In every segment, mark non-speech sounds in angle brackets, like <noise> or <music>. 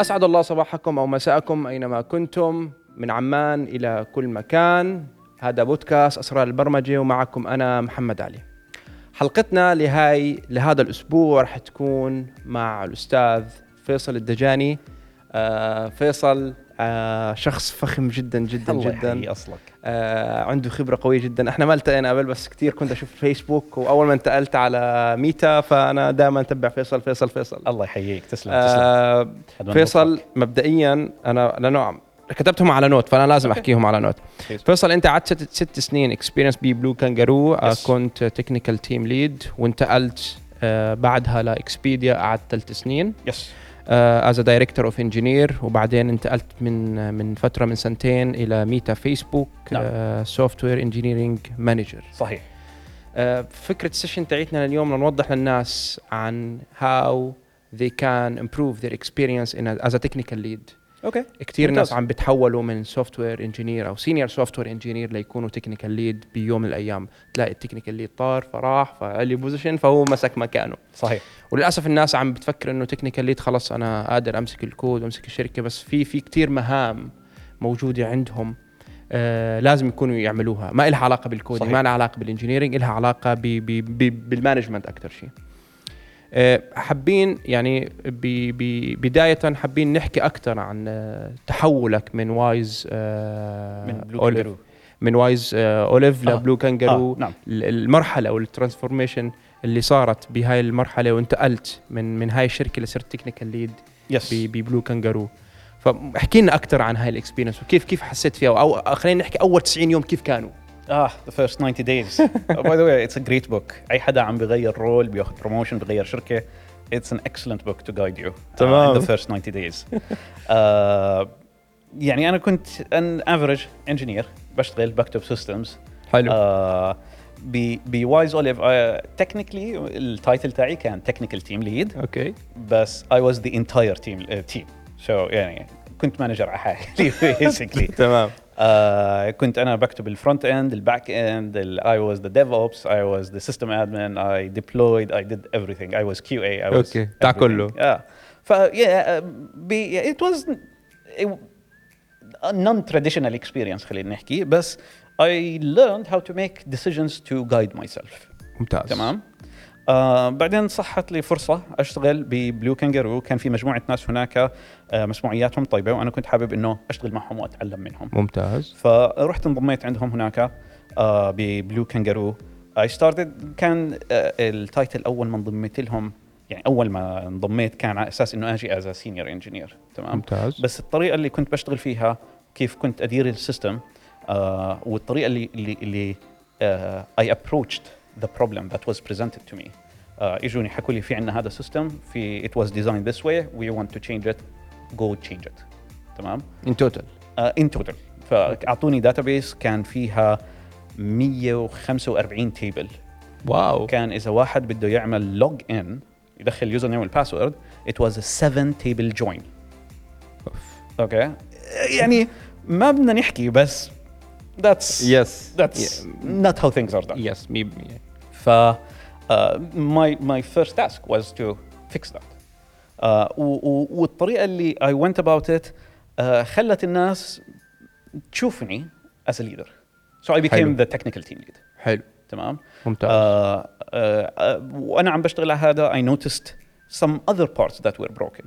أسعد الله صباحكم أو مساءكم أينما كنتم من عمان إلى كل مكان. هذا بودكاست أسرار البرمجة ومعكم أنا محمد علي. حلقتنا لهاي لهذا الأسبوع رح تكون مع الأستاذ فيصل الدجاني. آه فيصل آه شخص فخم جدا جدا الله جدا. يحيي أصلك. آه عنده خبرة قوية جدا. إحنا ما التقينا قبل بس كثير كنت أشوف فيسبوك وأول ما انتقلت على ميتا فأنا دائما أتبع فيصل فيصل فيصل. الله يحييك. تسلم تسلم. آه أدوان فيصل لطفك. مبدئيا أنا لأنه كتبتهم على note فأنا لازم أحكيهم على note. فيصل أنت قعدت ست, ست سنين experience ببلو كانجارو آه Yes. كنت technical team lead وانتقلت آه بعدها لاكسبيديا قعدت ثلاث سنين. Yes. as director of engineering وبعدين انتقلت من من فترة من سنتين إلى ميتا فيسبوك. software engineering manager صحيح. فكرة ال session تاعتنا اليوم نوضح للناس عن how they can improve their experience in a, as a technical lead. Okay كثير. ناس عم بتحولوا من software engineer أو senior software engineer ليكونوا technical lead بيوم من الأيام. تلاقي ال technical lead طار فراح فعلي position فهو مسك مكانه. صحيح. وللأسف الناس عم بتفكر إنه technical lead خلص أنا قادر أمسك الكود وأمسك الشركة بس في في كثير مهام موجودة عندهم آه لازم يكونوا يعملوها. ما لها علاقة بالكود صحيح. ما لها علاقة بال engineering لها علاقة بال management أكثر شيء. حابين يعني بداية حابين نحكي أكثر عن آه، تحولك من وايز آه، من بلو أوليف. من وايز آه، أوليف آه. لبلو كانجارو آه نعم. ال- المرحلة أو ال transformation اللي صارت بهاي المرحلة وانتقلت من من هاي الشركة اللي صرت technical lead yes ببلو كانجارو فاحكي لنا أكثر عن هاي ال experience وكيف كيف حسيت فيها؟ أو خلينا نحكي أول 90 يوم كيف كانوا؟ آه the first 90 days. By the way it's a great book أي حدا عم بغير role بياخذ promotion بغير شركة it's an excellent book to guide you تمام. The first 90 days. <laughs> آه، يعني أنا كنت an average engineer بشتغل بكتب systems حلو. آه بوايز اوليف technically ال title تاعي كان technical team lead okay. بس I was the entire team uh, team. So يعني كنت مانجر على حالي basically. تمام. uh, كنت انا بكتب الفرونت اند الباك اند I was the DevOps I was the system admin I deployed I did everything I was QA I was أوكي، بتاع everything. كله. yeah ف yeah uh, be, it was a non-traditional experience خلينا نحكي بس I learned how to make decisions to guide myself ممتاز تمام آه بعدين صحت لي فرصة أشتغل ببلو كانجارو. كان في مجموعة ناس هناك آه مسموعياتهم طيبة وأنا كنت حابب إنه أشتغل معهم وأتعلم منهم. ممتاز. فرحت انضميت عندهم هناك آه ببلو كانجارو. I started كان آه ال title أول ما انضميت لهم يعني أول ما انضميت كان على أساس إنه أجي as senior engineer تمام؟ ممتاز. بس الطريقة اللي كنت بشتغل فيها كيف كنت أدير ال system آه والطريقة اللي اللي اللي آه I approached the problem that was presented to me آه اجوني حكوا لي في عندنا هذا سيستم في it was designed this way we want to change it go change it تمام ان توتال آه in total فاعطوني داتابيس كان فيها 145 تيبل واو كان اذا واحد بده يعمل لوج ان يدخل اليوزر نيم والباسورد it was a 7 table join اوكي يعني ما بدنا نحكي بس that's يس that's not how things are done يس مي ف uh, my my first task was to fix that uh, و- و- والطريقه اللي I went about it uh, خلت الناس تشوفني as a leader so I became حلو. the technical team lead حلو تمام ممتاز آه، آه، آه، وانا عم بشتغل على هذا I noticed some other parts that were broken.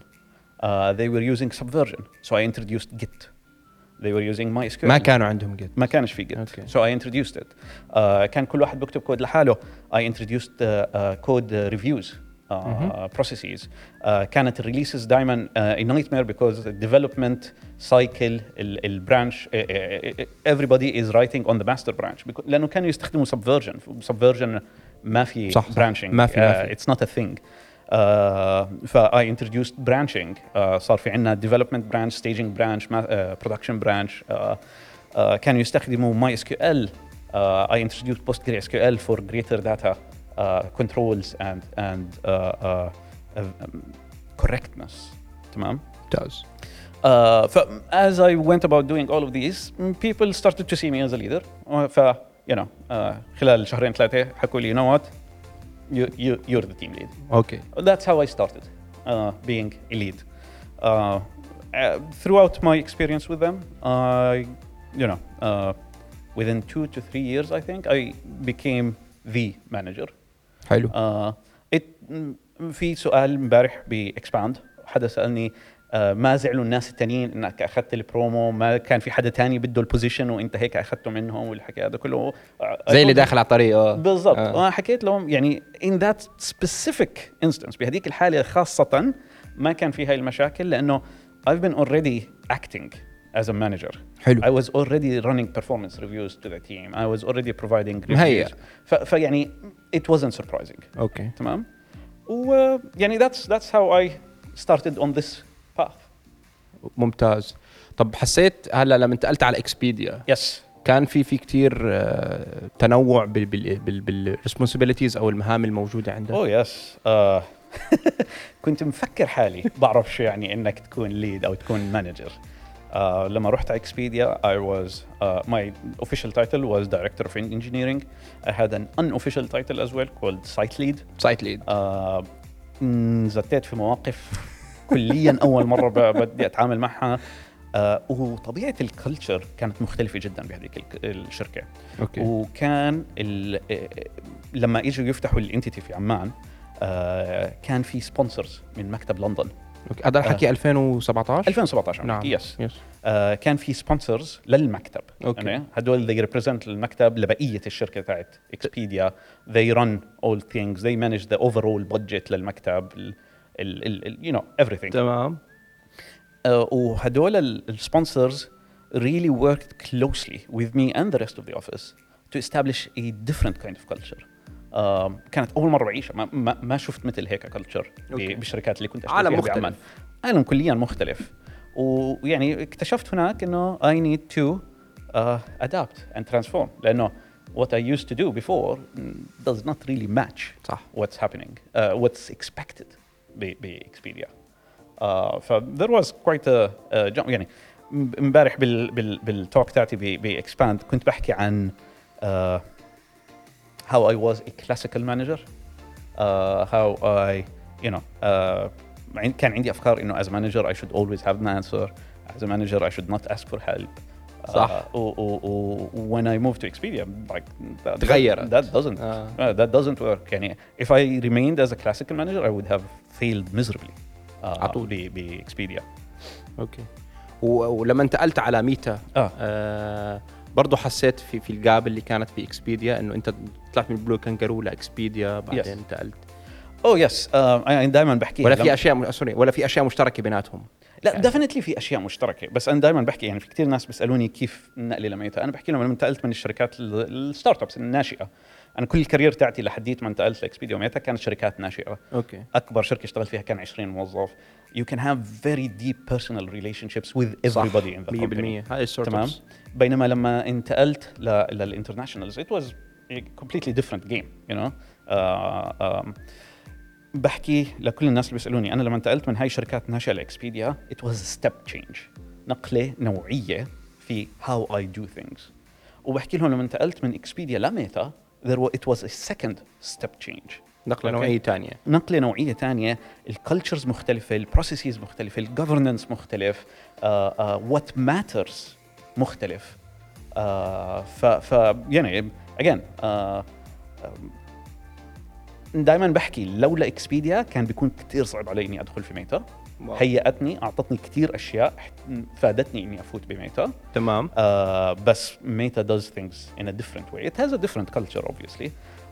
Uh, they were using Subversion, so I introduced Git. They were using MySQL. ما كانوا عندهم قد ما كانش في Git. Okay. So I introduced it. Uh, كان كل واحد بيكتب كود لحاله. I introduced uh, uh, code uh, reviews. Uh, processes uh, كانت الريليسز دائما uh, a nightmare because the development cycle ال- البرانش uh, uh, everybody is writing on the master branch because لانه كانوا يستخدموا subversion subversion ما في صح، صح. branching ما في- ما uh, في. it's not a thing uh, ف I introduced branching uh, صار في عندنا development branch staging branch ma- uh, production branch uh, uh, كانوا يستخدموا MySQL uh, I introduced PostgreSQL for greater data uh, controls and and uh, uh, um, correctness تمام ممتاز Uh, ف as I went about doing all of these, mm, people started to see me as a leader. Uh, ف you know uh, خلال شهرين ثلاثة حكوا لي you know what you, you you're the team lead. اوكي That's how I started uh, being a lead. Uh, uh, throughout my experience with them, I, you know, uh, within two to three years, I think I became the manager. حلو Uh, it م- في سؤال امبارح باكسباند حدا سالني آه، ما زعلوا الناس التانيين إنك أخذت البرومو ما كان في حدا تاني بده ال position وإنت هيك أخذته منهم والحكي هذا كله. زي اللي داخل على الطريق آه. بالضبط. آه. وأنا حكيت لهم يعني in that specific instance بهذيك الحالة خاصة ما كان في هاي المشاكل لأنه I've been already acting as a manager. حلو. I was already running performance reviews to the team. I was already providing reviews. فيعني it wasn't surprising. Okay. تمام؟ ويعني that's that's how I started on this ممتاز. طب حسيت هلا لما انتقلت على اكسبيديا yes. كان في في كثير آه، تنوع بال بال بال بال responsibilities أو المهام الموجودة عندك؟ Oh yes آه، <laughs> كنت مفكر حالي بعرف شو يعني إنك تكون lead أو تكون manager آه لما رحت على اكسبيديا I was uh, my official title was director of engineering. I had an unofficial title as well called site lead. Site lead آه زتيت في مواقف كليا أول مرة بدي أتعامل معها. آه وطبيعة ال culture كانت مختلفة جدا بهذيك الشركة. Okay. وكان لما إجوا يفتحوا ال entity في عمان آه، كان في sponsors من مكتب لندن. Okay. هذا الحكي 2017 2017 نعم. Yes yes آه، كان في sponsors للمكتب. Okay. يعني هدول they represent المكتب لبقية الشركة تاعت اكسبيديا they run all things. They manage the overall budget للمكتب. ال ال ال ال- you know everything تمام آه، وهدول السبونسرز really worked closely with me and the rest of the office to establish a different kind of culture. آم، كانت اول مره بعيشها ما, ما, ما شفت مثل هيك كلتشر أوكي. بالشركات اللي كنت اشتغل عالم فيها مختلف. بعمان عالم كليا مختلف ويعني اكتشفت هناك انه I need to uh, adapt and transform لانه what I used to do before mm, does not really match صح what's happening uh, what's expected ب- بإكسبيديا uh, ف there was quite a, a jump يعني م- امبارح بال بال بالتوك تاعتي ب- باكسباند كنت بحكي عن uh, how I was a classical manager uh, how I you know uh, عن- كان عندي افكار انه as a manager I should always have an answer as a manager I should not ask for help صح. uh, و, when I moved to Expedia like that, تغيرت. that doesn't آه. uh, that doesn't work يعني if I remained as a classical manager I would have failed miserably uh, على طول. بإكسبيديا okay ولما انتقلت على ميتا آه آه برضه حسيت في في ال job اللي كانت في اكسبيديا إنه أنت طلعت من Blue Kangaroo لاكسبيديا بعدين Yes. انتقلت oh yes أنا دائما بحكي ولا في أشياء سوري ولا في أشياء مشتركة بيناتهم لا definitely في أشياء مشتركة. بس أنا دائما بحكي يعني في كثير ناس بيسألوني كيف نقلي لميتا أنا بحكي لهم لما انتقلت من الشركات ال- ال startups الناشئة. أنا كل ال career تاعتي لحديت ما انتقلت لاكسبيديا وميتا كانت شركات ناشئة. okay. أكبر شركة اشتغلت فيها كان 20 موظف. You can have very deep personal relationships with everybody in the company. 100% هاي تمام؟ بينما لما انتقلت لل internationals completely different game you know uh, um, بحكي لكل الناس اللي بيسألوني أنا لما انتقلت من هاي الشركات ناشئه لاكسبيديا it was a step change نقلة نوعية في how I do things. وبحكي لهم لما انتقلت من اكسبيديا لميتا there was, it was a second step change. نقلة أوكي. نوعية ثانية نقلة نوعية ثانية ال cultures مختلفة ال processes مختلفة ال governance مختلف what matters مختلف. آه، ف ف يعني again دائما بحكي لولا اكسبيديا كان بيكون كثير صعب علي إني أدخل في ميتا واو. هيأتني أعطتني كثير أشياء فادتني إني أفوت بميتا. تمام. uh, بس ميتا does things in a different way. It has a different culture obviously.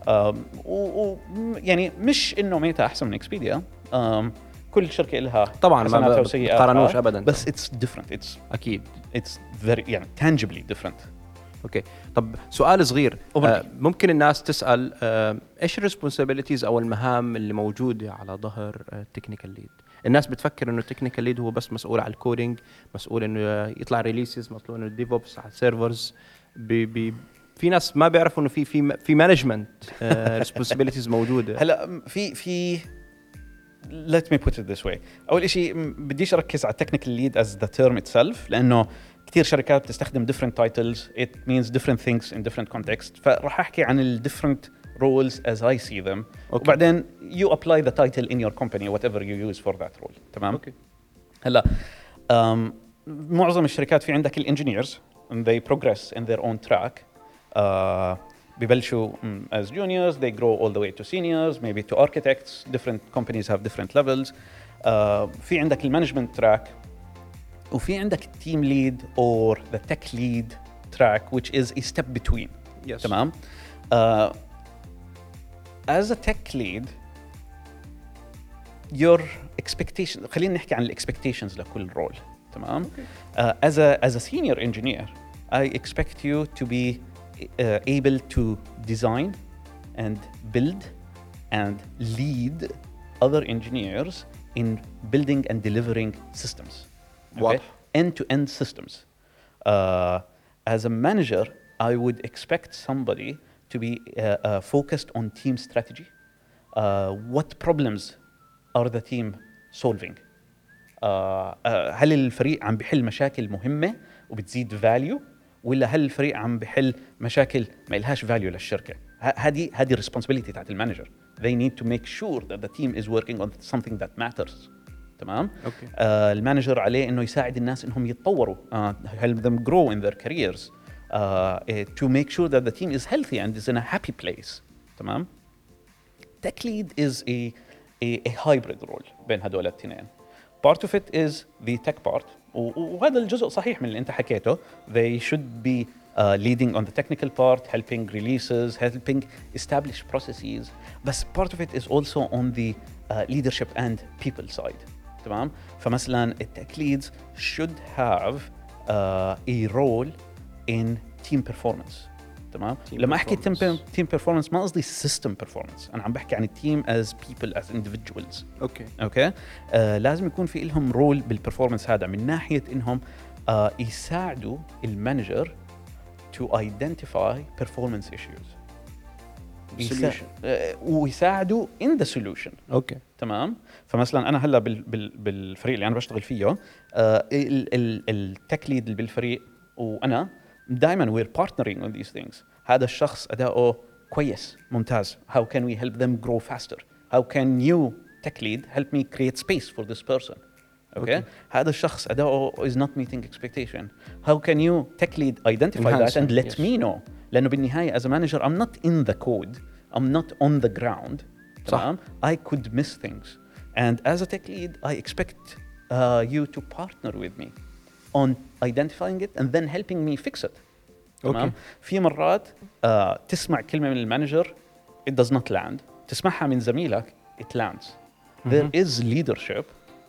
um, و, و يعني مش إنه ميتا أحسن من اكسبيديا um, كل شركة لها طبعا ما بتقارنوش ابدا. بس it's different. It's أكيد. it's very يعني tangibly different. okay. طب سؤال صغير. آه ممكن الناس تسأل آه إيش ال responsibilities أو المهام اللي موجودة على ظهر ال technical lead الناس بتفكر إنه ال technical lead هو بس مسؤول على ال coding مسؤول إنه يطلع releases مسؤول إنه ال DevOps على ال servers بي بي في ناس ما بيعرفوا إنه في في في management responsibilities <laughs> موجودة. هلا في في let me put it this way. أول شيء بديش أركز على technical lead as the term itself لأنه كثير شركات بتستخدم different titles it means different things in different context فراح احكي عن ال different roles as I see them أوكي. وبعدين you apply the title in your company whatever you use for that role تمام اوكي هلا um, معظم الشركات في عندك الانجينيرز and they progress in their own track uh, ببلشوا mm, as juniors they grow all the way to seniors maybe to architects different companies have different levels uh, في عندك المانجمنت تراك وفي عندك التيم ليد or the tech lead track which is a step between Yes. تمام uh, as a tech lead your expectation خلينا نحكي عن الاكسبكتيشنز لكل رول تمام uh, as a as a senior engineer I expect you to be uh, able to design and build and lead other engineers in building and delivering systems واضح. end-to-end systems uh, as a manager I would expect somebody to be uh, uh, focused on team strategy uh, what problems are the team solving آه، آه، هل الفريق عم بيحل مشاكل مهمه وبتزيد فاليو ولا هل الفريق عم بيحل مشاكل ما لهاش فاليو للشركه ه- هذه هذه الريسبونسبيلتي تاعت المانجر they need to make sure that the team is working on something that matters تمام أوكي آه المانجر عليه انه يساعد الناس انهم يتطوروا uh, help them grow in their careers uh, eh, to make sure that the team is healthy and is in a happy place تمام tech lead is a, a, a hybrid role بين هدول الاثنين part of it is the tech part وهذا الجزء صحيح من اللي انت حكيته they should be uh, leading on the technical part helping releases helping establish processes بس part of it is also on the uh, leadership and people side تمام فمثلا leads should have uh, a role in team performance تمام Team لما احكي team performance. team performance ما قصدي system performance أنا عم بحكي عن ال team as people as individuals okay okay آه لازم يكون في لهم role بال performance هذا من ناحيه انهم آه يساعدوا ال manager to identify performance issues آه، ويساعدوا in the solution okay. تمام؟ فمثلا أنا هلأ بالفريق اللي أنا بشتغل فيه آه ال ال tech lead بالفريق وأنا دائما we're partnering on these things هذا الشخص أداؤه كويس ممتاز. how can we help them grow faster how can you tech lead help me create space for this person okay. هذا الشخص أداؤه از نوت ميتينج اكسبكتيشن هاو كان يو تك ليد ايدنتيفاي ذات اند ليت مي نو لانه بالنهايه as a manager I'm not in the code I'm not on the ground صح. تمام I could miss things and as a tech lead I expect uh, you to partner with me on identifying it and then helping me fix it تمام أوكي. في مرات uh, تسمع كلمه من المانجر it does not land تسمعها من زميلك it lands there is leadership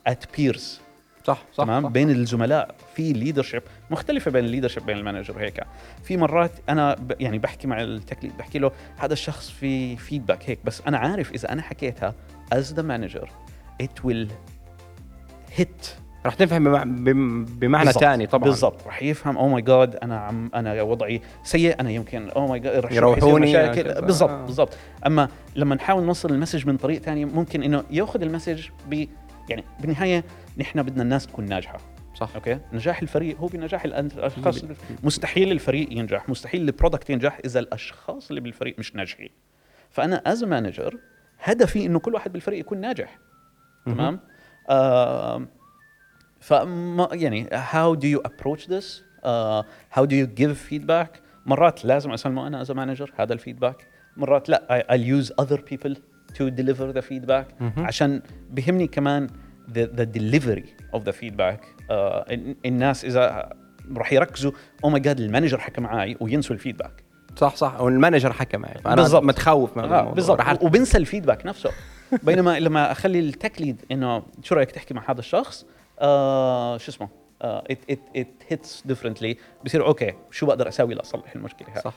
at peers صح صح تمام صح. بين الزملاء في leadership مختلفة بين ال leadership بين ال manager هيك في مرات أنا ب يعني بحكي مع ال tech lead بحكي له هذا الشخص في feedback هيك بس أنا عارف إذا أنا حكيتها as the manager it will hit راح تفهم بمع- بم- بمعنى بالضبط. ثاني طبعا بالضبط راح يفهم oh my God أنا عم أنا وضعي سيء أنا يمكن oh my God رح يروحوني. بالضبط آه. بالضبط أما لما نحاول نوصل ال message من طريق ثاني ممكن إنه يأخذ ال message ب يعني بالنهاية نحن بدنا الناس تكون ناجحة. صح. okay؟ نجاح الفريق هو بنجاح الأشخاص. مستحيل الفريق ينجح. مستحيل ال product ينجح إذا الأشخاص اللي بالفريق مش ناجحين. فأنا as manager هدفي إنه كل واحد بالفريق يكون ناجح. تمام؟ آه فما يعني do you approach this uh, how do you give feedback مرات لازم اسلمه أنا as manager هذا ال feedback. مرات لا I- I'll use other people to deliver the feedback عشان بهمني كمان the, the delivery of the feedback. Uh, ال- الناس إذا راح يركزوا oh my God ال manager حكى معي وينسوا ال feedback. صح صح. وال manager حكى معي فانا بالضبط. متخوف من آه بالضبط. وبنسى ال feedback نفسه. <laughs> بينما لما أخلي ال tech lead إنه شو رأيك تحكي مع هذا الشخص؟ آه شو اسمه؟ it, it, it hits differently. بصير okay شو بقدر أسوي لأصلح المشكلة هاي؟ صح.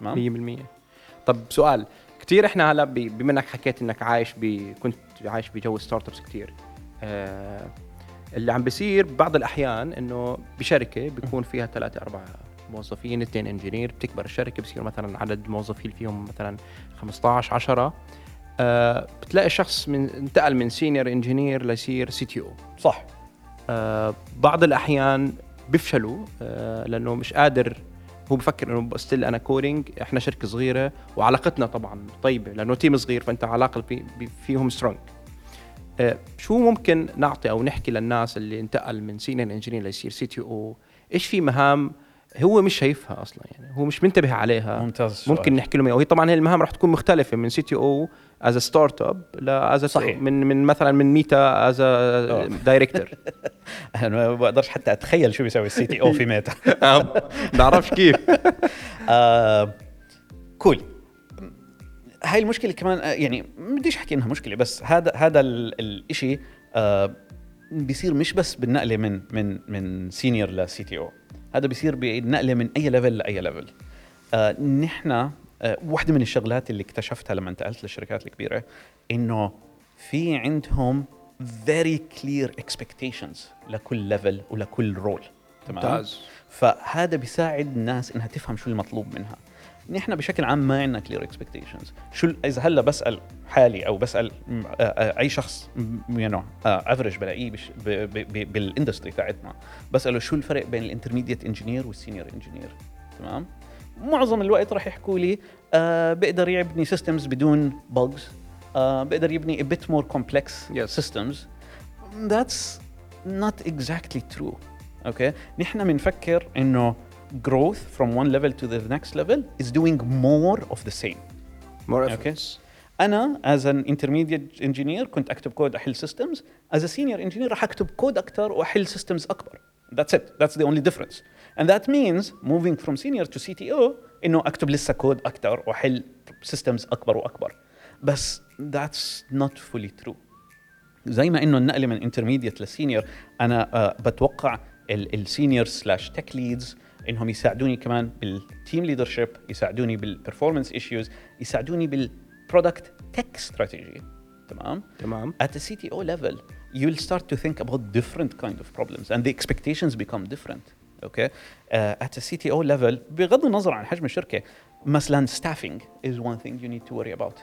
تمام؟ 100% طب سؤال كثير إحنا هلا بما إنك حكيت إنك عايش ب كنت عايش بجو startups كثير اللي عم بيصير بعض الأحيان إنه بشركة بيكون فيها ثلاثة أربعة موظفين اثنين engineer بتكبر الشركة بصير مثلا عدد موظفين فيهم مثلا 15 10 آه بتلاقي الشخص من انتقل من senior engineer ليصير CTO صح. آه، بعض الأحيان بيفشلوا آه، لأنه مش قادر هو بفكر إنه still أنا coding إحنا شركة صغيرة وعلاقتنا طبعا طيبة لأنه team صغير فأنت علاقة في فيهم strong آه، شو ممكن نعطي أو نحكي للناس اللي انتقل من senior engineer ليصير CTO إيش في مهام هو مش شايفها أصلا يعني هو مش منتبه عليها ممتاز السؤال. ممكن نحكي لهم. وهي طبعا هي المهام راح تكون مختلفة من CTO as startup ل as صحيح. من من مثلا من ميتا as آه. director أنا ما بقدرش حتى أتخيل شو بيسوي ال CTO في ميتا <laughs> بعرفش كيف <laughs> آه، call هاي المشكلة كمان آه، يعني بديش أحكي إنها مشكلة بس هذا هذا الشيء بيصير مش بس بالنقلة من من من senior ل CTO هذا بيصير بالنقله من أي level لاي level آه نحن آه واحدة من الشغلات اللي اكتشفتها لما انتقلت للشركات الكبيرة إنه في عندهم very clear expectations لكل level ولكل role تمام؟ ممتاز. فهذا بيساعد الناس إنها تفهم شو المطلوب منها. نحن بشكل عام ما عندنا clear expectations شو إذا هلأ بسأل حالي أو بسأل أي شخص you know average بلاقيه بال industry تاعتنا بسأله شو الفرق بين ال intermediate engineer وال senior engineer تمام؟ معظم الوقت راح يحكوا لي آه بقدر يبني systems بدون bugs آه بقدر يبني a bit more complex Yes. systems. That's not exactly true. okay نحن بنفكر إنه growth from one level to the next level is doing more of the same مور Okay. انا as an intermediate engineer كنت اكتب كود احل systems as a senior engineer راح اكتب كود اكثر واحل systems اكبر that's it that's the only difference and that means moving from senior to CTO انه اكتب لسه كود اكثر واحل systems اكبر واكبر بس that's not fully true زي ما انه النقله من انترميديت لسينيور انا آه بتوقع السينيور سلاش تك ليدز إنهم يساعدوني كمان بال team leadership يساعدوني بال performance issues يساعدوني بال product tech strategy تمام؟ تمام. at CTO level you will start to think about different kind of problems and the expectations become different okay at CTO level بغض النظر عن حجم الشركة مثلا staffing is one thing you need to worry about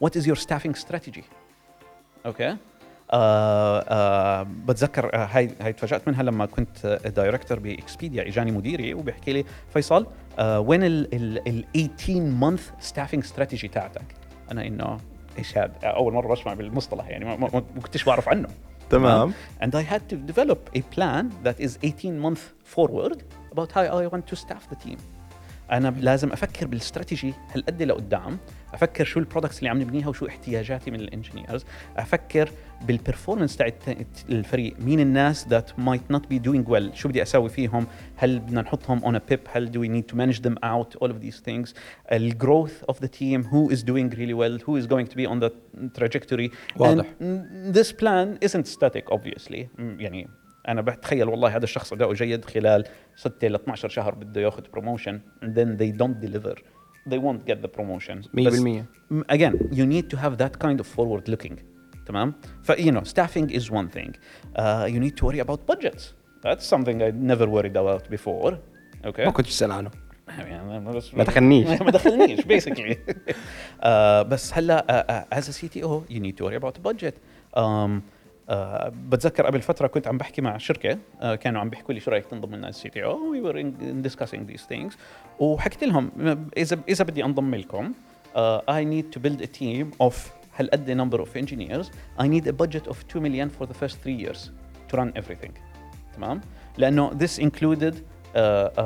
what is your staffing strategy okay آه آه بتذكر آه هاي هاي تفاجأت منها لما كنت director بإكسبيديا إجاني مديري وبيحكي لي فيصل آه وين ال ال ال 18 month staffing strategy تاعتك؟ أنا إنه إيش هذا؟ أول مرة بسمع بالمصطلح يعني ما, كنتش بعرف عنه تمام and I had to develop a plan that is 18 month forward about how I want to staff the team أنا لازم أفكر بالاستراتيجي هالقد لقدام أفكر شو ال products اللي عم نبنيها وشو احتياجاتي من ال engineers أفكر بالبرفورمانس تاع الفريق مين الناس that might not be doing well شو بدي اسوي فيهم هل بدنا نحطهم on a pip هل do we need to manage them out all of these things الجروث of the team who is doing really well who is going to be on the trajectory واضح. And this plan isn't static obviously م- يعني انا بتخيل والله هذا الشخص اداؤه جيد خلال 6 ل 12 شهر بده ياخذ بروموشن and then they don't deliver they won't get the promotion 100% بس م- again you need to have that kind of forward looking تمام؟ ف you know staffing is one thing. Uh, you need to worry about budgets. That's something I never worried about before. Okay? ما كنت تسأل عنه. <laughs> ما دخلنيش. ما دخلنيش basically. <laughs> Uh, بس هلا uh, uh as a CTO you need to worry about budget. Um, Uh, بتذكر قبل فترة كنت عم بحكي مع شركة uh, كانوا عم بيحكوا لي شو رأيك تنضم لنا ال CTO we were discussing these things وحكيت لهم إذا إذا بدي أنضم لكم أي نيد تو بيلد ا تيم أوف هالقد number of engineers I need a budget of 2 million for the first three years to run everything تمام لأنه this included uh, uh,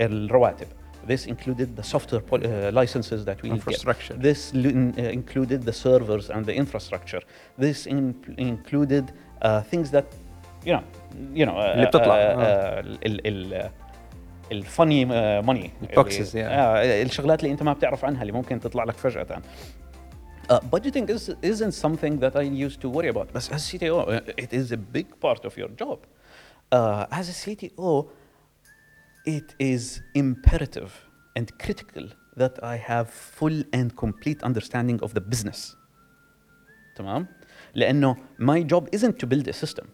الرواتب this included the software pol- uh, licenses that we get. Infrastructure. This l- uh, included the servers and the infrastructure. This in- included uh, things that, you know, you know, uh, اللي بتطلع. uh, آه. uh, ال ال الفاني ماني Boxes, yeah. الشغلات اللي انت ما بتعرف عنها اللي ممكن تطلع لك فجأة. Uh, budgeting is, isn't something that I used to worry about. But as CTO, uh, it is a big part of your job. Uh, as a CTO, it is imperative and critical that I have full and complete understanding of the business. تمام؟ لأنه my job isn't to build a system.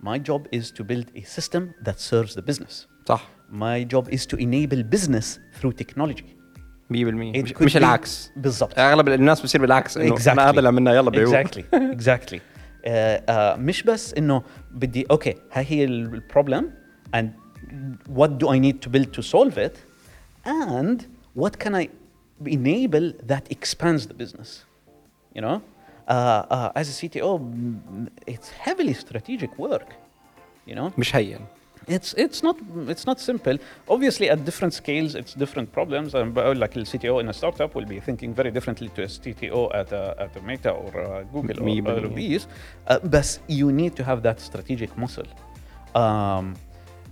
My job is to build a system that serves the business. صح My job is to enable business through technology. 100% مش, مش العكس بالضبط. اغلب الناس بصير بالعكس انه Exactly. أنا اللي عملناه يلا exactly uh, uh, مش بس انه بدي أوكي هاي هي البروبلم and what do I need to build to solve it and what can I enable that expands the business you know uh, as a CTO, mm, it's heavily strategic work. You know, مش هين it's it's not it's not simple. Obviously, at different scales, it's different problems. And بقول لك ال CTO in a startup will be thinking very differently to a CTO at a, at a Meta or uh, Google مية or, or بالمية. these. Uh, but you need to have that strategic muscle. Um,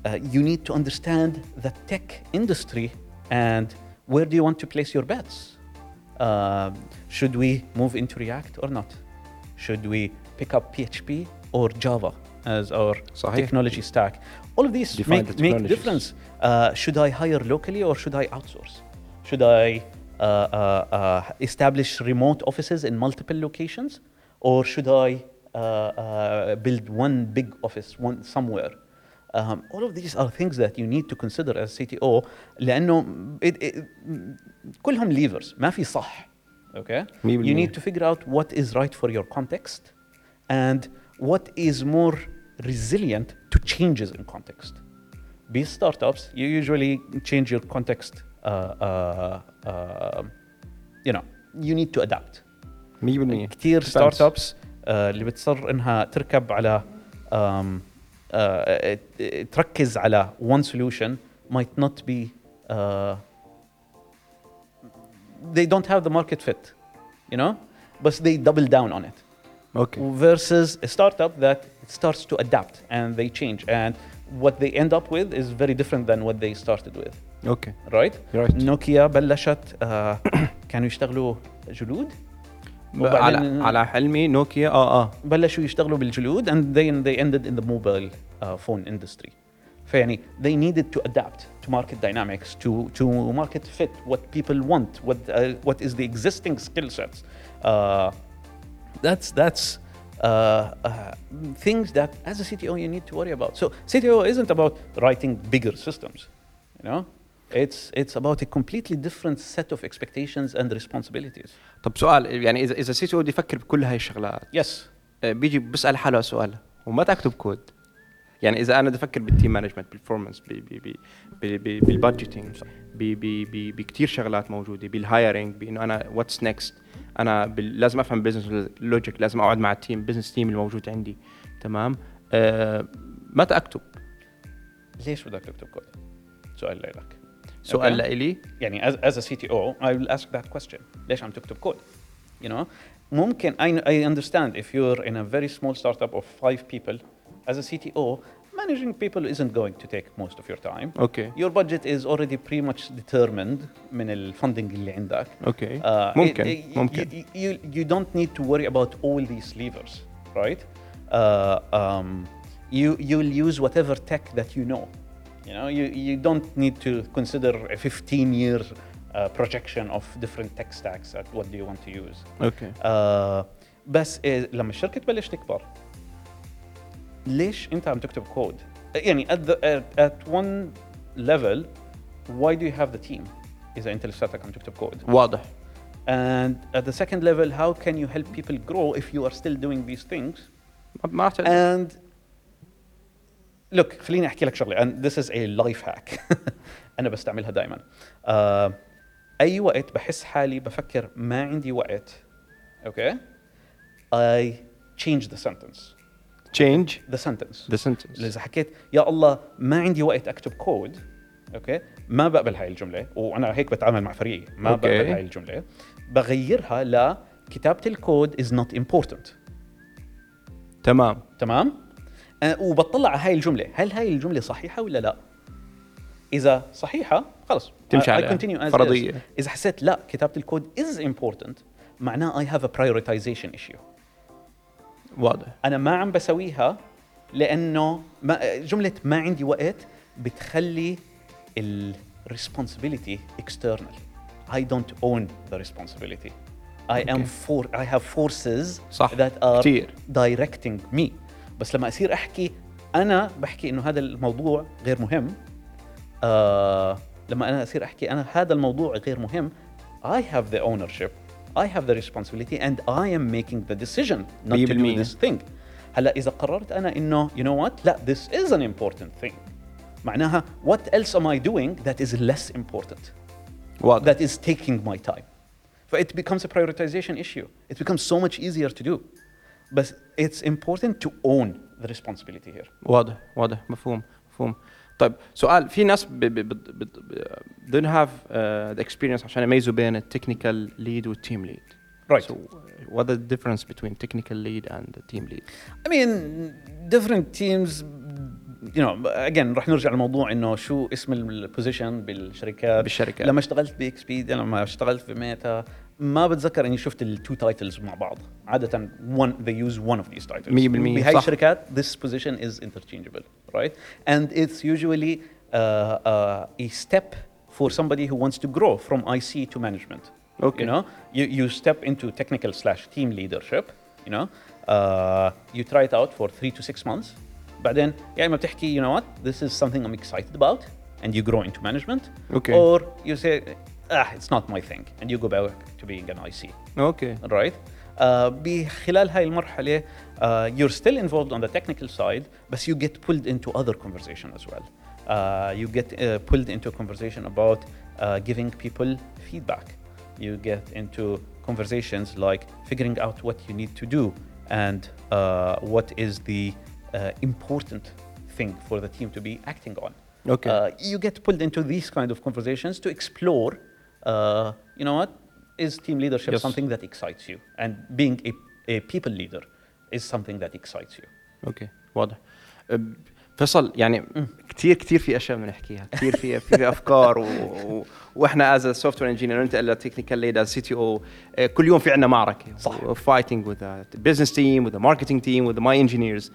uh, you need to understand the tech industry and where do you want to place your bets. Um, should we move into React or not? Should we pick up PHP or Java as our صحيح. technology stack? All of these Define make, the make technologies. difference. Uh, should I hire locally or should I outsource? Should I uh, uh, uh, establish remote offices in multiple locations, or should I uh, uh, build one big office one somewhere? Um, all of these are things that you need to consider as CTO لأنه it, it, كلهم levers ما في صح. Okay? مية You بالمية. need to figure out what is right for your context and what is more resilient to changes in context. Be startups, you usually change your context. Uh, uh, uh, you know, you need to adapt. 100% كثير Depends. ستارت ابس اللي بتصر انها تركب على um, uh, تركز على one solution might not be uh, they don't have the market fit you know but they double down on it اوكي versus a startup that starts to adapt and they change and what they end up with is very different than what they started with اوكي right Right. نوكيا بلشت آه كانوا يشتغلوا جلود على وبعدين- على حلمي نوكيا اه اه بلشوا يشتغلوا بالجلود and then they ended in the mobile uh, phone industry فيعني they needed to adapt to market dynamics to to market fit what people want what uh, what is the existing skill sets uh, that's that's uh, uh, things that as a CTO you need to worry about so CTO isn't about writing bigger systems you know it's it's about a completely different set of expectations and responsibilities طب سؤال يعني اذا اذا سي بده يفكر بكل هاي الشغلات yes آه، بيجي بسال حاله سؤال وما تكتب كود يعني اذا انا بدي افكر بالتيم مانجمنت بالفورمانس بالبادجيتنج بكثير شغلات موجودة بال hiring بإنه أنا what's next أنا لازم أفهم business logic لازم أقعد مع ال team business team الموجود عندي تمام؟ آه متى اكتب ليش بدك تكتب كود؟ سؤال لك سؤال Okay. لإلي؟ يعني as, as a CTO I will ask that question. ليش عم تكتب كود؟ You know? ممكن I, I understand if you're in a very small startup of five people as a CTO managing people isn't going to take most of your time اوكي your budget is already pretty much determined من الفندنج اللي عندك اوكي Uh, ممكن it- it- ممكن You, you, you don't need to worry about all these levers, right? Uh, um, you you'll use whatever tech that you know. You know, you, you don't need to consider a 15 year uh, projection of different tech stacks at what do you want to use. اوكي Uh, بس إيه لما الشركه تبلش تكبر ليش انت عم تكتب كود؟ يعني at, the, at, at one level why do you have the team؟ اذا انت لساتك عم تكتب كود. واضح And at the second level, how can you help people grow if you are still doing these things? ما- ما راح تقدر. And look, خليني احكي لك شغله and this is a life hack <laughs> انا بستعملها دائما. Uh, اي وقت بحس حالي بفكر ما عندي وقت okay I change the sentence change the sentence. The sentence. إذا حكيت يا الله ما عندي وقت أكتب كود okay ما بقبل هاي الجملة وأنا هيك بتعامل مع فريقي ما okay. بقبل هاي الجملة بغيرها ل كتابة ال code is not important. تمام. تمام؟ أه وبطلع على هاي الجملة هل هاي الجملة صحيحة ولا لا؟ إذا صحيحة خلص. تمشي عليها. is. إذا حسيت لا كتابة ال code is important معناه I have a prioritization issue. واضح أنا ما عم بسويها لأنه ما جملة ما عندي وقت بتخلي ال responsibility external I don't own the responsibility I am Okay. for I have forces صح. that are كتير. directing me بس لما أصير أحكي أنا بحكي إنه هذا الموضوع غير مهم آه لما أنا أصير أحكي أنا هذا الموضوع غير مهم I have the ownership I have the responsibility and I am making the decision not to do 100%. this thing هلا اذا قررت انا انه you know what لا this is an important thing معناها what else am I doing that is less important واضح that is taking my time it becomes a prioritization issue it becomes so much easier to do but it's important to own the responsibility here واضح واضح مفهوم مفهوم طيب سؤال في ناس don't have uh, the experience عشان يميزوا بين التكنيكال ليد والتيم ليد Right. so what the difference between technical lead and the team lead I mean different teams you know again رح نرجع لموضوع إنه شو اسم ال position بالشركات بالشركات. لما اشتغلت بإكسبيديا لما اشتغلت بميتا ما بتذكر اني شفت ال two titles مع بعض عاده one they use one of these titles 100% بهاي صح. الشركات this position is interchangeable right and it's usually uh, uh, a step for somebody who wants to grow from IC to management Okay. you know you, you step into technical slash team leadership you know uh, you try it out for three to six months بعدين يا اما بتحكي you know what this is something I'm excited about and you grow into management Okay. or you say ah it's not my thing and you go back to being an IC اوكي right uh, بخلال هاي المرحلة uh, you're still involved on the technical side but you get pulled into other conversation as well uh, you get uh, pulled into a conversation about uh, giving people feedback you get into conversations like figuring out what you need to do and uh, what is the uh, important thing for the team to be acting on Okay. uh, you get pulled into these kind of conversations to explore uh, you know what is team leadership Yes. something that excites you and being a, a people leader is something that excites you اوكي واضح أب- فيصل يعني كثير كثير في اشياء بدنا نحكيها كثير في في افكار و... و... واحنا از سوفت وير انجينير انت از تكنيكال ليد از سي تي او كل يوم في عندنا معركه صح. فايتنج وذ بزنس تيم وذ ماركتنج تيم وذ ماي انجينيرز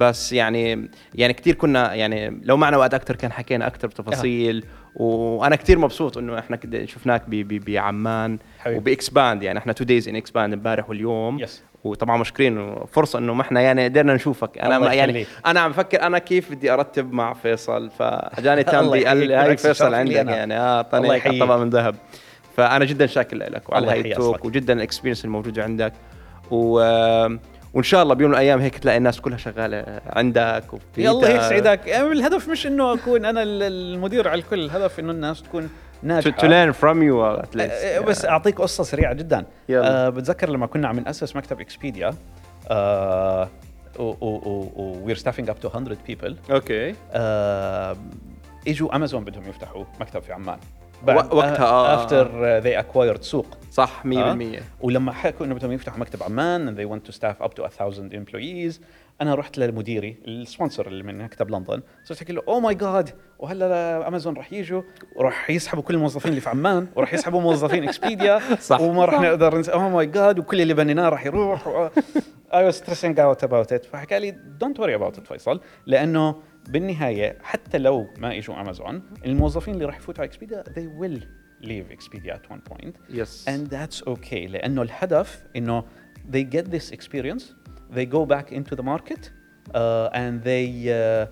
بس يعني يعني كثير كنا يعني لو معنا وقت اكثر كان حكينا اكثر بتفاصيل وأنا كثير مبسوط إنه إحنا شفناك بعمان. وب Expand يعني إحنا two days in Expand امبارح واليوم Yes. وطبعا مشكورين فرصه إنه ما إحنا يعني قدرنا نشوفك أنا يعني. أنا عم بفكر أنا كيف بدي أرتب مع فيصل فأجاني <laughs> تام الله قال لي هاي فيصل عندك. يعني آه اعطاني. طبق من ذهب فأنا جدا شاكر لك وعلى هاي ال talk. وجدا ال experience الموجودة عندك و وإن شاء الله بيوم من الأيام هيك تلاقي الناس كلها شغالة عندك وفي يلا يسعدك يعني الهدف مش إنه أكون أنا ال- المدير على الكل الهدف إنه الناس تكون ناجحة. To learn from you at least. آه، بس أعطيك قصة سريعة جدا. يلا. آه بتذكر لما كنا عم نأسس مكتب Expedia آه we're staffing up to 100 people okay إجوا أمازون بدهم يفتحوا مكتب في عمان. و- وقتها، آه. after they acquired Souq صح 100% آه. ولما حكوا إنه بدهم يفتحوا مكتب عمان and they want to staff up to 1000 employees أنا رحت لمديري ال sponsor اللي من مكتب لندن صرت أحكي له oh my God وهلأ امازون رح يجوا وراح يسحبوا كل الموظفين اللي في عمان وراح يسحبوا موظفين Expedia <laughs> صح. وما صح. نقدر نس... oh my God وكل اللي بنيناه راح يروح و... I was stressing out about it فحكى لي don't worry about it فيصل لأنه بالنهايه حتى لو ما اجوا امازون الموظفين اللي راح يفوتوا على اكسبيديا they will leave Expedia at one point يس and that's okay لانه الهدف انه they get this experience they go back into the market uh, and they uh,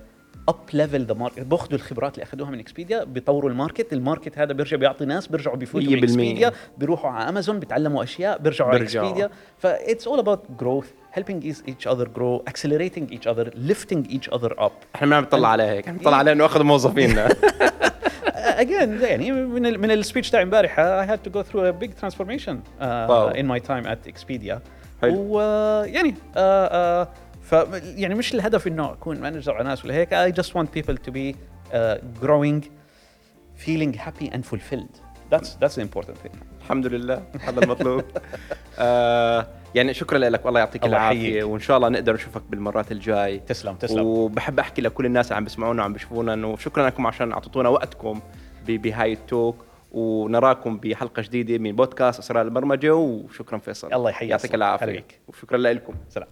up level the market. باخذوا الخبرات اللي اخذوها من Expedia بيطوروا ال market. ال market هذا بيرجع بيعطي ناس بيرجعوا بيفوتوا من 100% Expedia بيروحوا على امازون بيتعلموا أشياء بيرجعوا على. Expedia ف it's all about growth helping each- other grow accelerating each other lifting each other up. إحنا ما عم نطلع عليه هيك عم نطلع عليه إنه أخذ موظفينا <laughs> again يعني من ال من ال speech تاعي امبارح I had to go through a big transformation uh, Wow. in my time at Expedia. حلو. ويعني uh, uh, ف يعني مش الهدف إنه أكون manager على ناس ولا هيك. I just want people to be uh, growing feeling happy and fulfilled. That's that's the important thing. الحمد لله. هذا المطلوب. <laughs> آه يعني شكرا لك. والله يعطيك الله العافية. وإن شاء الله نقدر نشوفك بالمرات الجاي. تسلم تسلم. وبحب أحكي لكل الناس اللي عم بيسمعونا وعم بيشوفونا إنه شكرا لكم عشان اعطيتونا وقتكم بهاي التوك. ونراكم بحلقة جديدة من بودكاست اسرار البرمجة. وشكرا فيصل. الله يحييك. يعطيك العافية. وشكرا لكم. سلام.